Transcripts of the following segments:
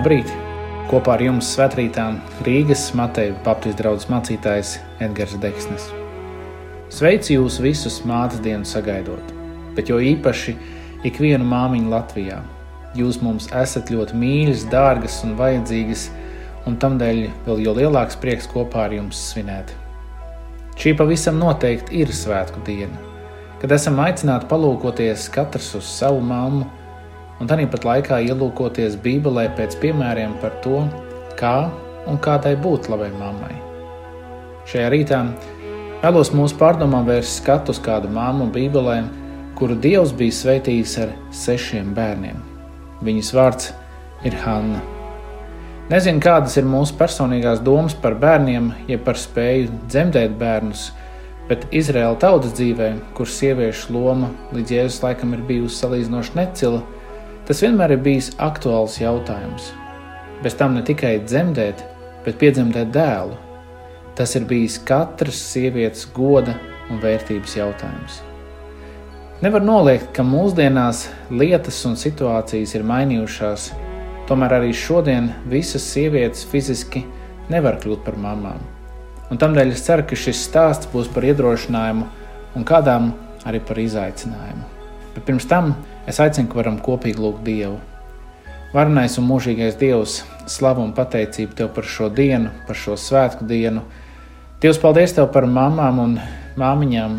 Labrīt! Kopā ar jums svētkrītām Rīgas Mateja Baptistu draugs mācītājs Edgars Deksnes. Sveicu jūs visus mātes dienu sagaidot, bet jo īpaši ikvienu māmiņu Latvijā. Jūs mums esat ļoti mīļas, dārgas un vajadzīgas, un tamdēļ vēl jo lielāks prieks kopā ar jums svinēt. Šī pavisam noteikti ir svētku diena, kad esam aicināti palūkoties katrs uz savu mammu un tāpat laikā ielūkoties Bībelē pēc piemēriem par to, kā un kādai būt labai mammai. Šajā rītā vēlos mūsu pārdomām vērst skatu uz kādu māmu Bībelē, kuru Dievs bija sveitījis ar sešiem bērniem. Viņas vārds ir Hanna. Nezinu, kādas ir mūsu personīgās domas par bērniem, ja par spēju dzemdēt bērnus, bet Izraēla tautas dzīvē, kur sieviešu loma līdz Jēzus laikam ir bijusi salīdzinoši necila, Tas vienmēr ir bijis aktuāls jautājums. Bez tam ne tikai dzemdēt, bet piedzemdēt dēlu. Tas ir bijis katras sievietes goda un vērtības jautājums. Nevar noliegt, ka mūsdienās lietas un situācijas ir mainījušās, tomēr arī šodien visas sievietes fiziski nevar kļūt par mamām. Un tamdēļ es ceru, ka šis stāsts būs par iedrošinājumu un kādām arī par izaicinājumu. Bet pirms tam es aicinu, ka varam kopīgi lūgt Dievu. Varenais un mūžīgais Dievs, slavu un pateicību Tev par šo dienu, par šo svētku dienu. Dievs, paldies Tev par mamām un māmiņām.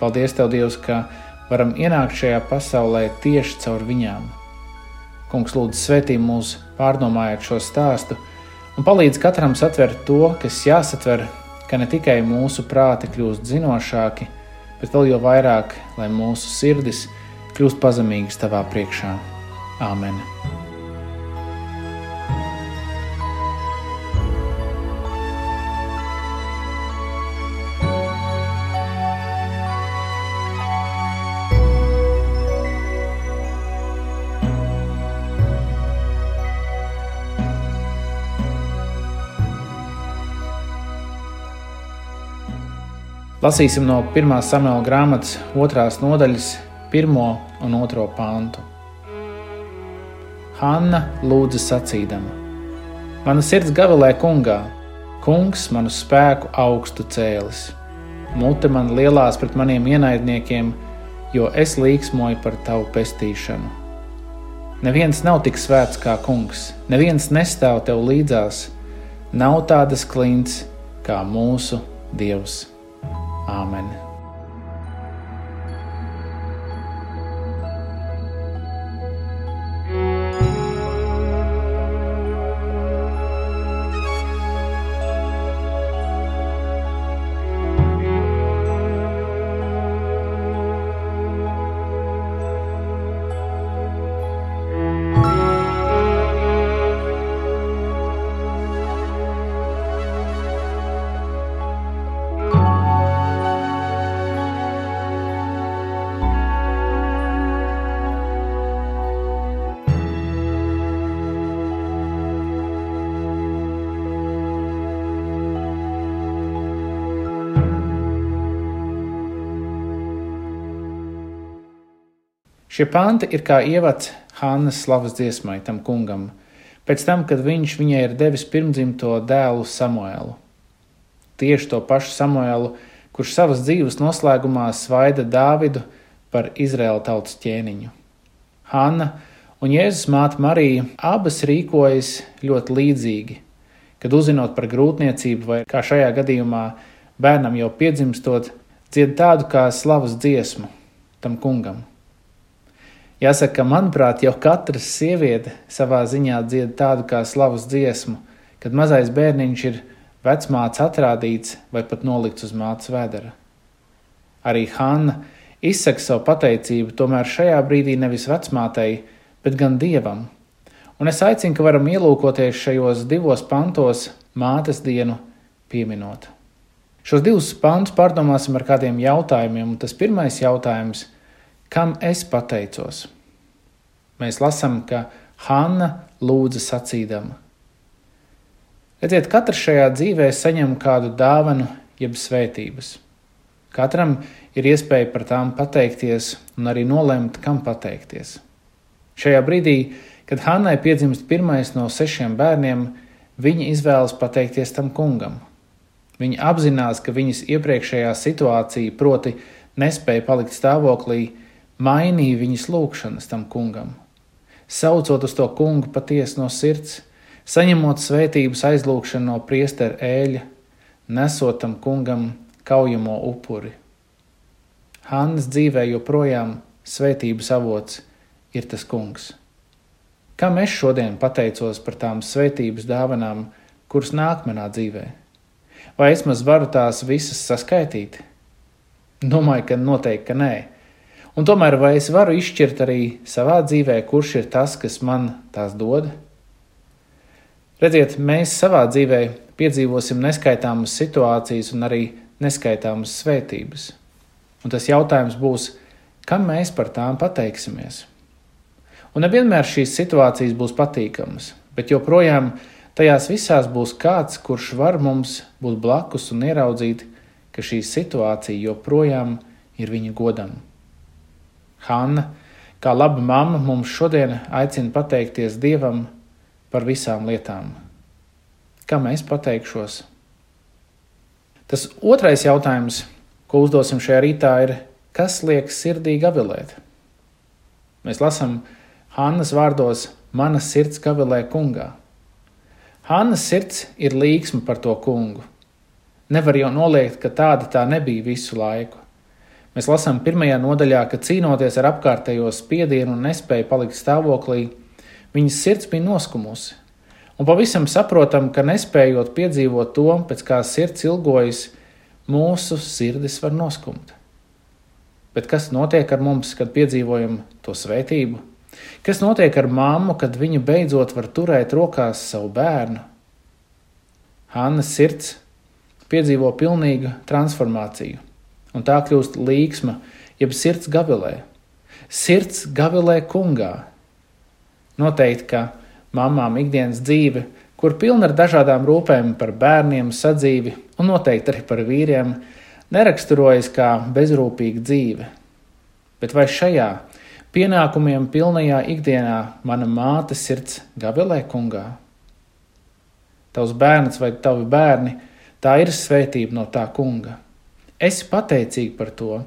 Paldies Tev, Dievs, ka varam ienākt šajā pasaulē tieši caur viņām. Kungs, lūdzu, svētī mūs, pārdomājot šo stāstu un palīdz katram satvert to, kas jāsatver, ka ne tikai mūsu prāti kļūst zinošāki, bet vēl jau vairāk, lai mūsu sirdis kļūst pazemīgas tavā priekšā. Āmen! Lasīsim no 1. samuēlā grāmatas 2. nodaļas, 1. un 2. pāntu. Hanna lūdza sacīdama: Mana sirds gavilē kungā, kungs manu spēku augstu cēlis, mute man lielās pret maniem ienaidniekiem, jo es līksmoju par tavu pestīšanu. Neviens nav tik svēts kā kungs, neviens nestāv tev līdzās, nav tādas klints kā mūsu Dievs. Amen. Šie panti ir kā ievads Hannas slavas dziesmai tam kungam, pēc tam, kad viņš viņai ir devis pirmdzimto dēlu Samuēlu. Tieši to pašu Samuēlu, kurš savas dzīves noslēgumā svaida Dāvidu par Izraēla tautas ķēniņu. Hanna un Jēzus māte Marija abas rīkojas ļoti līdzīgi, kad uzzinot par grūtniecību vai, kā šajā gadījumā, bērnam jau piedzimstot, dzied tādu kā slavas dziesmu tam kungam. Jāsaka, manuprāt, jau katra sieviete savā ziņā dzied tādu kā slavas dziesmu, kad mazais bērniņš ir vecmāts atrādīts vai pat nolikts uz mātes vedera. Arī Hanna izsaka savu pateicību, tomēr šajā brīdī nevis vecmātei, bet gan dievam. Un es aicinu, ka varam ielūkoties šajos divos pantos mātes dienu pieminot. Šos divus pantus pārdomāsim ar kādiem jautājumiem, un tas pirmais jautājums ir, Kam es pateicos? Mēs lasām, ka Hanna lūdza sacīdama. Redziet, katrs šajā dzīvē saņem kādu dāvanu, jeb svētības. Katram ir iespēja par tām pateikties un arī nolemt, kam pateikties. Šajā brīdī, Kad Hannai piedzimst pirmais no sešiem bērniem, viņa izvēlas pateikties tam kungam. Viņa apzinās, ka viņas iepriekšējā situācija, proti, nespēja palikt stāvoklī, mainīja viņas lūgšanas tam kungam. Saucot uz to kungu patiesi no sirds, saņemot svētības aizlūgšanu no priestera ēļa, nesot tam kungam kaujamo upuri. Hannas dzīvē joprojām svētības avots ir tas kungs. Kam es šodien pateicos par tām svētības dāvanām, kuras nāk manā dzīvē? Vai es maz varu tās visas saskaitīt? Domāju, ka noteikti ka nē. Un tomēr vai es varu izšķirt arī savā dzīvē, kurš ir tas, kas man tās dod? Redziet, mēs savā dzīvē piedzīvosim neskaitāmas situācijas un arī neskaitāmas svētības. Un tas jautājums būs, kam mēs par tām pateiksimies? Un nevienmēr šīs situācijas būs patīkamas, bet joprojām tajās visās būs kāds, kurš var mums būt blakus un ieraudzīt, ka šī situācija joprojām ir viņa godam. Hanna, kā laba mamma, mums šodien aicina pateikties Dievam par visām lietām. Kā mēs pateikšos? Tas otrais jautājums, ko uzdosim šajā rītā, ir, kas liek sirdī gavilēt? Mēs lasām, Hannas vārdos Mana sirds kavilē kungā. Hannas sirds ir līksma par to kungu. Nevar jau noliegt, ka tāda tā nebija visu laiku. Mēs lasām pirmajā nodaļā, ka cīnoties ar apkārtējo spiedienu un nespēju palikt stāvoklī, viņas sirds bija noskumusi. Un pavisam saprotam, ka nespējot piedzīvot to, pēc kā sirds ilgojas, mūsu sirdis var noskumt. Bet kas notiek ar mums, kad piedzīvojam to svētību? Kas notiek ar mammu, kad viņa beidzot var turēt rokās savu bērnu? Hannas sirds piedzīvo pilnīgu transformāciju, un tā kļūst līksma, jeb sirds gavilē. Sirds gavilē kungā. Noteikti, ka mamām ikdienas dzīve, kur pilna ar dažādām rūpēm par bērniem, sadzīvi un noteikti arī par vīriem, neraksturojas kā bezrūpīga dzīve. Bet vai šajā Pienākumiem pilnajā ikdienā mana māte sirds gavilē kungā. Tavs bērns vai tavi bērni, tā ir svētība no tā kunga. Esi pateicīgi par to.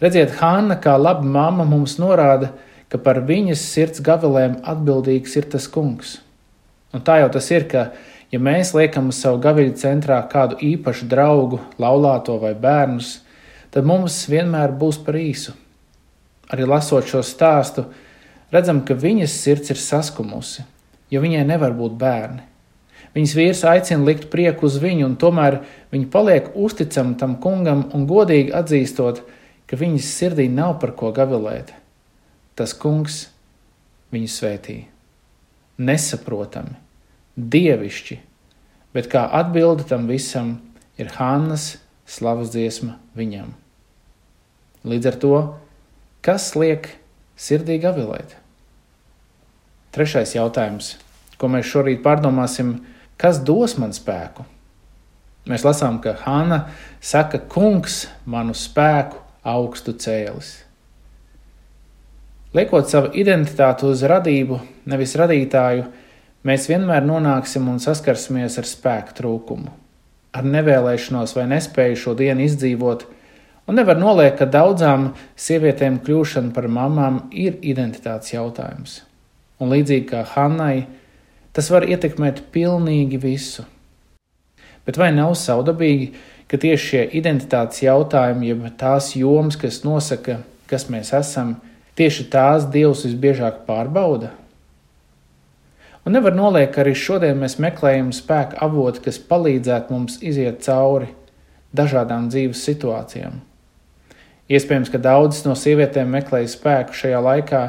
Redziet, Hanna, kā laba mamma, mums norāda, ka par viņas sirds gavilēm atbildīgs ir tas kungs. Un tā jau tas ir, ka, ja mēs liekam uz savu gaviļu centrā kādu īpašu draugu, laulāto vai bērnus, tad mums vienmēr būs par īsu arī lasot šo stāstu, redzam, ka viņas sirds ir saskumusi, jo viņai nevar būt bērni. Viņas vīrs aicina likt prieku uz viņu, un tomēr viņa paliek uzticama tam kungam un godīgi atzīstot, ka viņas sirdī nav par ko gavilēt. Tas kungs viņu svētī. Nesaprotami, dievišķi, bet kā atbilde tam visam ir Hannas slavas dziesma viņam. Līdz ar to Kas liek sirdī gavilēt? Trešais jautājums, ko mēs šorīt pārdomāsim, kas dos man spēku? Mēs lasām, ka Hanna saka, kungs manu spēku augstu cēlis. Liekot savu identitāti uz radību, nevis radītāju, mēs vienmēr nonāksim un saskarsimies ar spēku trūkumu, ar nevēlēšanos vai nespēju šo dienu izdzīvot, Un nevar noliekt, ka daudzām sievietēm kļūšana par mamām ir identitātes jautājums. Un līdzīgi kā Hannai, tas var ietekmēt pilnīgi visu. Bet vai nav saudabīgi, ka tieši šie identitātes jautājumi, jeb tās jomas, kas nosaka, kas mēs esam, tieši tās Dievs visbiežāk pārbauda? Un nevar noliekt, ka arī šodien mēs meklējam spēku avotu, kas palīdzētu mums iziet cauri dažādām dzīves situācijām. Iespējams, ka daudzas no sievietēm meklēja spēku šajā laikā,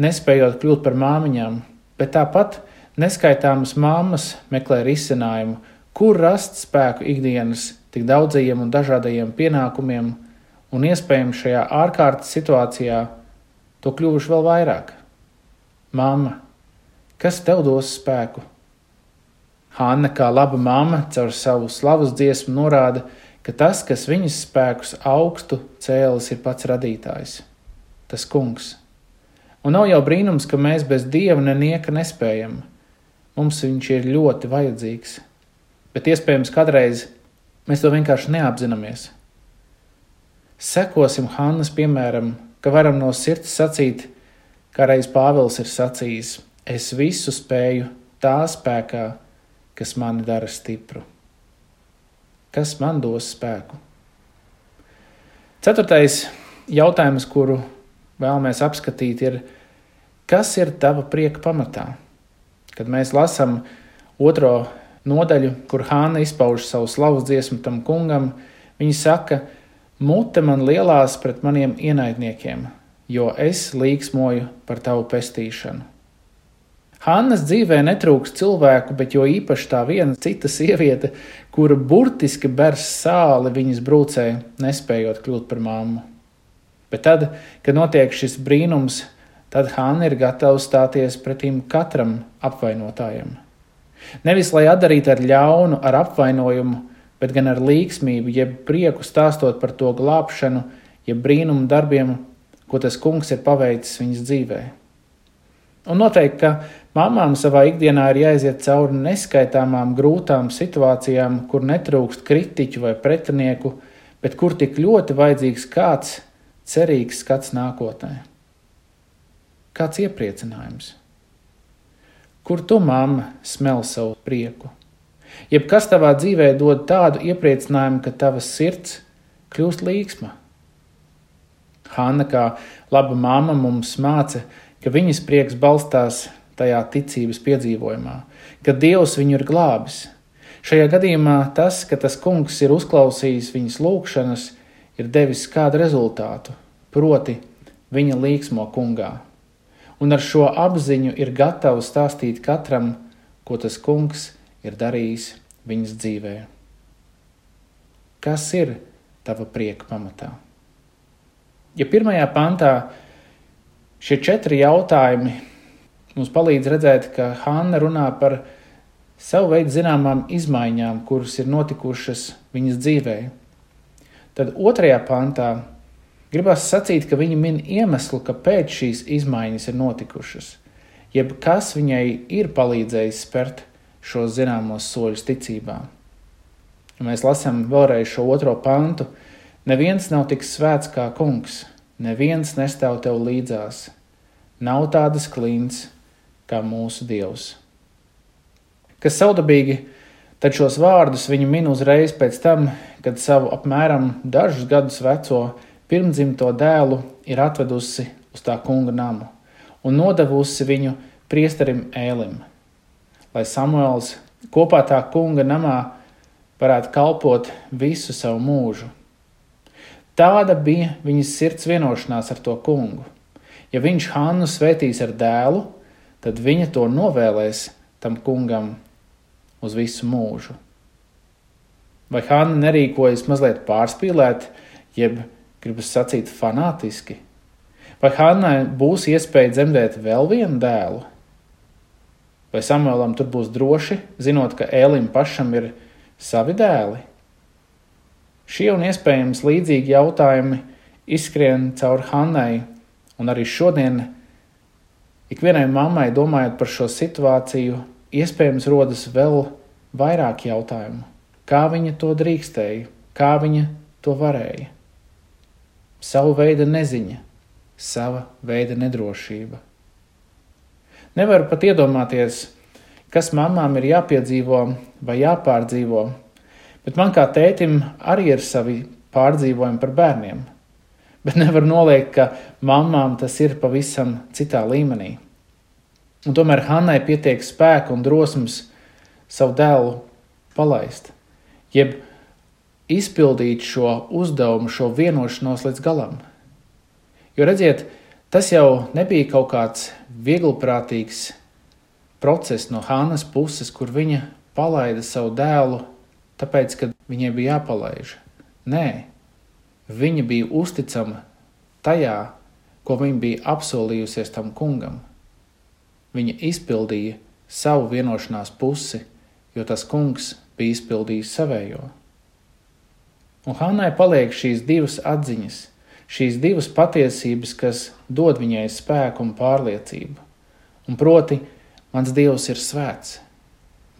nespējot kļūt par māmiņām, bet tāpat neskaitāmas mammas meklē risinājumu, kur rast spēku ikdienas tik daudzajiem un dažādajiem pienākumiem, un iespējams šajā ārkārtas situācijā to kļuvuši vēl vairāk. Māma, kas tev dos spēku? Hanna, kā laba mamma, caur savu slavas dziesmu norāda, ka tas, kas viņas spēkus augstu cēlis, ir pats radītājs, tas kungs. Un nav jau brīnums, ka mēs bez dieva nenieka nespējam. Mums viņš ir ļoti vajadzīgs, bet iespējams kādreiz mēs to vienkārši neapzināmies. Sekosim Hannas piemēram, ka varam no sirds sacīt, kā reiz Pāvils ir sacījis: Es visu spēju tā spēkā, kas mani dara stipru. Kas man dos spēku? Ceturtais jautājums, kuru vēlamies apskatīt, ir, kas ir tava prieka pamatā? Kad mēs lasām otro nodaļu, kur Hāna izpauž savu slavas dziesmu tam kungam, viņa saka, mute man lielās pret maniem ienaidniekiem, jo es līksmoju par tavu pestīšanu. Hannas dzīvē netrūks cilvēku, bet jo īpaši tā viena cita sieviete, kura burtiski bers sāli viņas brūcē, nespējot kļūt par māmu. Bet tad, kad notiek šis brīnums, tad Hanna ir gatava stāties pretim katram apvainotājam. Nevis lai atdarītu ar ļaunu, ar apvainojumu, bet gan ar līgsmību, jeb prieku stāstot par to glābšanu, jeb brīnumu darbiem, ko tas kungs ir paveicis viņas dzīvēm. Un noteikti, ka mamām savā ikdienā ir jāiziet cauri neskaitāmām grūtām situācijām, kur netrūkst kritiķu vai pretinieku, bet kur tik ļoti vajadzīgs kāds cerīgs skats nākotnē. Kāds iepriecinājums? Kur tu, mamma, smel savu prieku? Jebkas tavā dzīvē dod tādu iepriecinājumu, ka tava sirds kļūst līksma. Hanna, kā laba mamma, mums māca, ka viņas prieks balstās tajā ticības piedzīvojumā, ka Dievs viņu ir glābis. Šajā gadījumā tas, ka tas kungs ir uzklausījis viņas lūgšanas, ir devis kādu rezultātu, proti, viņa līksmo kungā. Un ar šo apziņu ir gatavs stāstīt katram, ko tas kungs ir darījis viņas dzīvē. Kas ir tava prieka pamatā? Ja pirmajā pantā Šie četri jautājumi mums palīdz redzēt, ka Hanna runā par savu veidu zināmām izmaiņām, kuras ir notikušas viņas dzīvē. Tad otrajā pantā gribas sacīt, ka viņa min iemeslu, kāpēc šīs izmaiņas ir notikušas, jeb kas viņai ir palīdzējis spērt šos zināmos soļus ticībā. Ja mēs lasām vēlreiz šo otro pantu. Neviens nav tik svēts kā kungs, neviens nestāv tev līdzās, nav tādas klints kā mūsu dievs. Kas saudabīgi, tad šos vārdus viņa min uzreiz pēc tam, kad savu apmēram dažus gadus veco pirmdzimto dēlu ir atvedusi uz tā kunga namu un nodevusi viņu priesterim Ēlim, lai Samuēls kopā tā kunga namā varētu kalpot visu savu mūžu. Tāda bija viņas sirds vienošanās ar to kungu. Ja viņš Hannu svētīs ar dēlu, tad viņa to novēlēs tam kungam uz visu mūžu. Vai Hanna nerīkojas mazliet pārspīlēt, jeb gribas sacīt fanātiski? Vai Hannai būs iespēja dzemdēt vēl vienu dēlu? Vai Samuēlam tur būs droši, zinot, ka Ēlim pašam ir savi dēli? Šie un iespējams līdzīgi jautājumi izskrien caur Hannai Un arī šodien ikvienai mammai, domājot par šo situāciju, iespējams rodas vēl vairāk jautājumu. Kā viņa to drīkstēja, kā viņa to varēja? Savu veidu neziņa, sava veida nedrošība. Nevaru pat iedomāties, kas mamām ir jāpiedzīvo vai jāpārdzīvo, bet man kā tētim arī ir savi pārdzīvojumi par bērniem bet nevar noliekt, ka mamām tas ir pavisam citā līmenī. Un tomēr Hannai pietiek spēka un drosmes savu dēlu palaist, jeb izpildīt šo uzdevumu, šo vienošanos līdz galam. Jo redziet, tas jau nebija kaut kāds vieglprātīgs process no Hannas puses, kur viņa palaida savu dēlu, tāpēc, ka viņai bija jāpalaiž. Nē, Viņa bija uzticama tajā, ko viņa bija apsolījusies tam kungam. Viņa izpildīja savu vienošanās pusi, jo tas kungs bija izpildījis savējo. Un Hannai paliek šīs divas atziņas, šīs divas patiesības, kas dod viņai spēku un pārliecību. Un proti, mans Dievs ir svēts.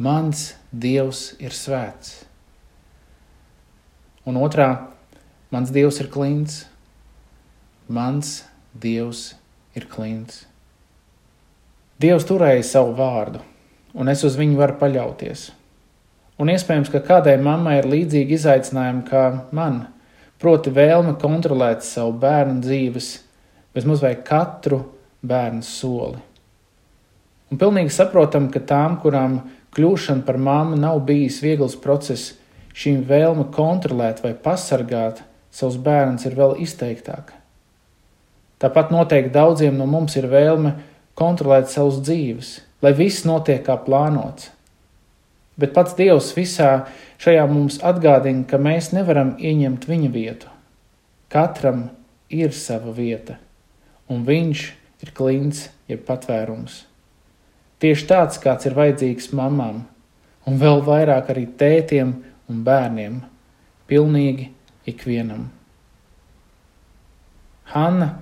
Mans Dievs ir svēts. Un otrā, mans Dievs ir klints. Mans Dievs ir klints. Dievs turēja savu vārdu, un es uz viņu varu paļauties. Un iespējams, ka kādai mammai ir līdzīgi izaicinājumi kā man, proti, vēlme kontrolēt savu bērnu dzīves, bezmaz vai katru bērnu soli. Un pilnīgi saprotam, ka tām, kurām kļūšana par mammu nav bijis viegls process, šīm vēlme kontrolēt vai pasargāt savus bērnus ir vēl izteiktāka. Tāpat noteikti daudziem no mums ir vēlme kontrolēt savus dzīves, lai viss notiek kā plānots. Bet pats Dievs visā šajā mums atgādina, ka mēs nevaram ieņemt viņa vietu. Katram ir sava vieta, un viņš ir klints, jeb patvērums. Tieši tāds, kāds ir vajadzīgs mamām, un vēl vairāk arī tētiem un bērniem, pilnīgi ikvienam. Hanna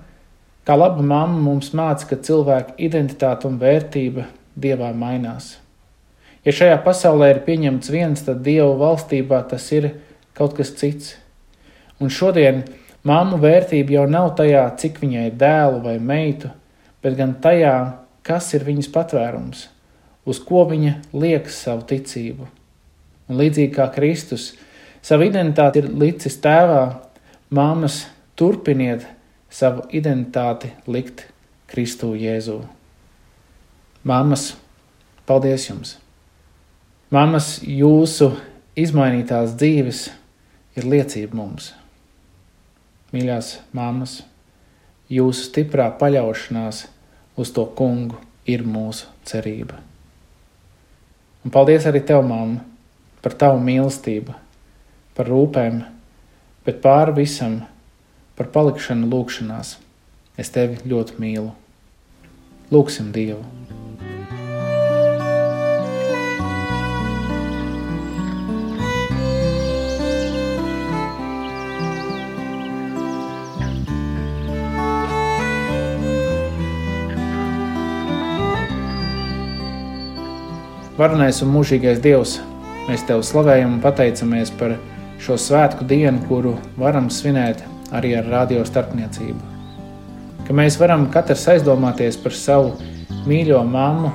Kā laba mamma mums māca, ka cilvēka identitāte un vērtība dievā mainās. Ja šajā pasaulē ir pieņemts viens, tad dievu valstībā tas ir kaut kas cits. Un šodien mammu vērtība jau nav tajā, cik viņai ir dēlu vai meitu, bet gan tajā, kas ir viņas patvērums, uz ko viņa liekas savu ticību. Un līdzīgi kā Kristus savu identitāti ir licis tēvā, māmas turpiniet savu identitāti likt Kristu Jēzū. Māmas, paldies jums! Māmas, jūsu izmainītās dzīves ir liecība mums. Mīļās māmas, jūsu stiprā paļaušanās uz to kungu ir mūsu cerība. Un paldies arī tev, māma, par tavu mīlestību, par rūpēm, bet pāri visam par palikšanu lūgšanās. Es tevi ļoti mīlu. Lūksim Dievu! Varenais un mūžīgais Dievs, mēs Tev slavējam un pateicamies par šo svētku dienu, kuru varam svinēt arī ar radio starpniecību. Ka mēs varam katrs aizdomāties par savu mīļo mammu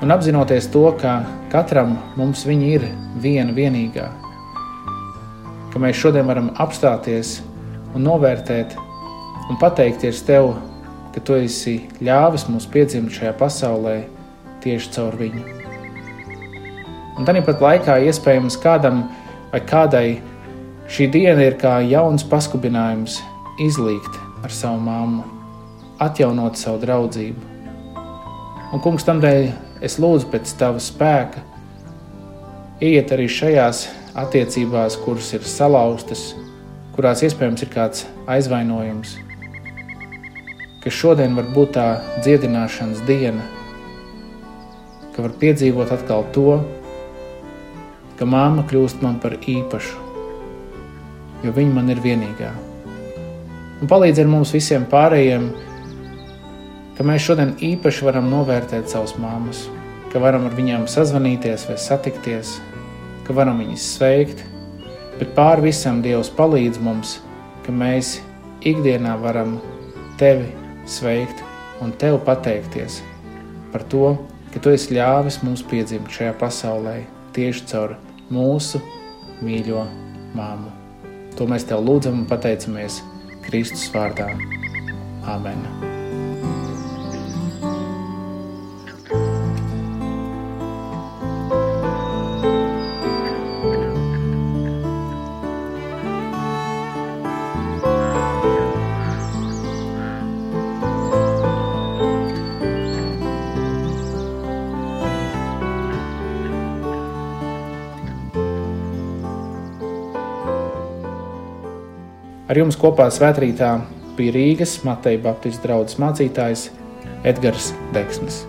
un apzinoties to, ka katram mums viņa ir viena vienīgā. Ka mēs šodien varam apstāties un novērtēt un pateikties Tev, ka Tu esi ļāvis mums piedzimt šajā pasaulē tieši caur viņu. Un tāpat laikā iespējams kādam vai kādai Šī diena ir kā jauns paskubinājums izlīgt ar savu māmu, atjaunot savu draudzību. Un, kungs, tamdēļ es lūdzu pēc tava spēka, iet arī šajās attiecībās, kuras ir salauztas, kurās iespējams ir kāds aizvainojums, ka šodien var būt tā dziedināšanas diena, ka var piedzīvot atkal to, ka māma kļūst man par īpašu jo viņa man ir vienīgā. Un palīdz ar mums visiem pārējiem, ka mēs šodien īpaši varam novērtēt savus māmas, ka varam ar viņām sazvanīties vai satikties, ka varam viņas sveikt, bet pār visam Dievs palīdz mums, ka mēs ikdienā varam tevi sveikt un tev pateikties par to, ka tu esi ļāvis mums piedzimt šajā pasaulē tieši caur mūsu mīļo māmu. To mēs tev lūdzam un pateicamies Kristus vārdā. Amen! Ar jums kopā svētkrītā bija Rīgas Mateja Baptistu draugs mācītājs Edgars Deksnis.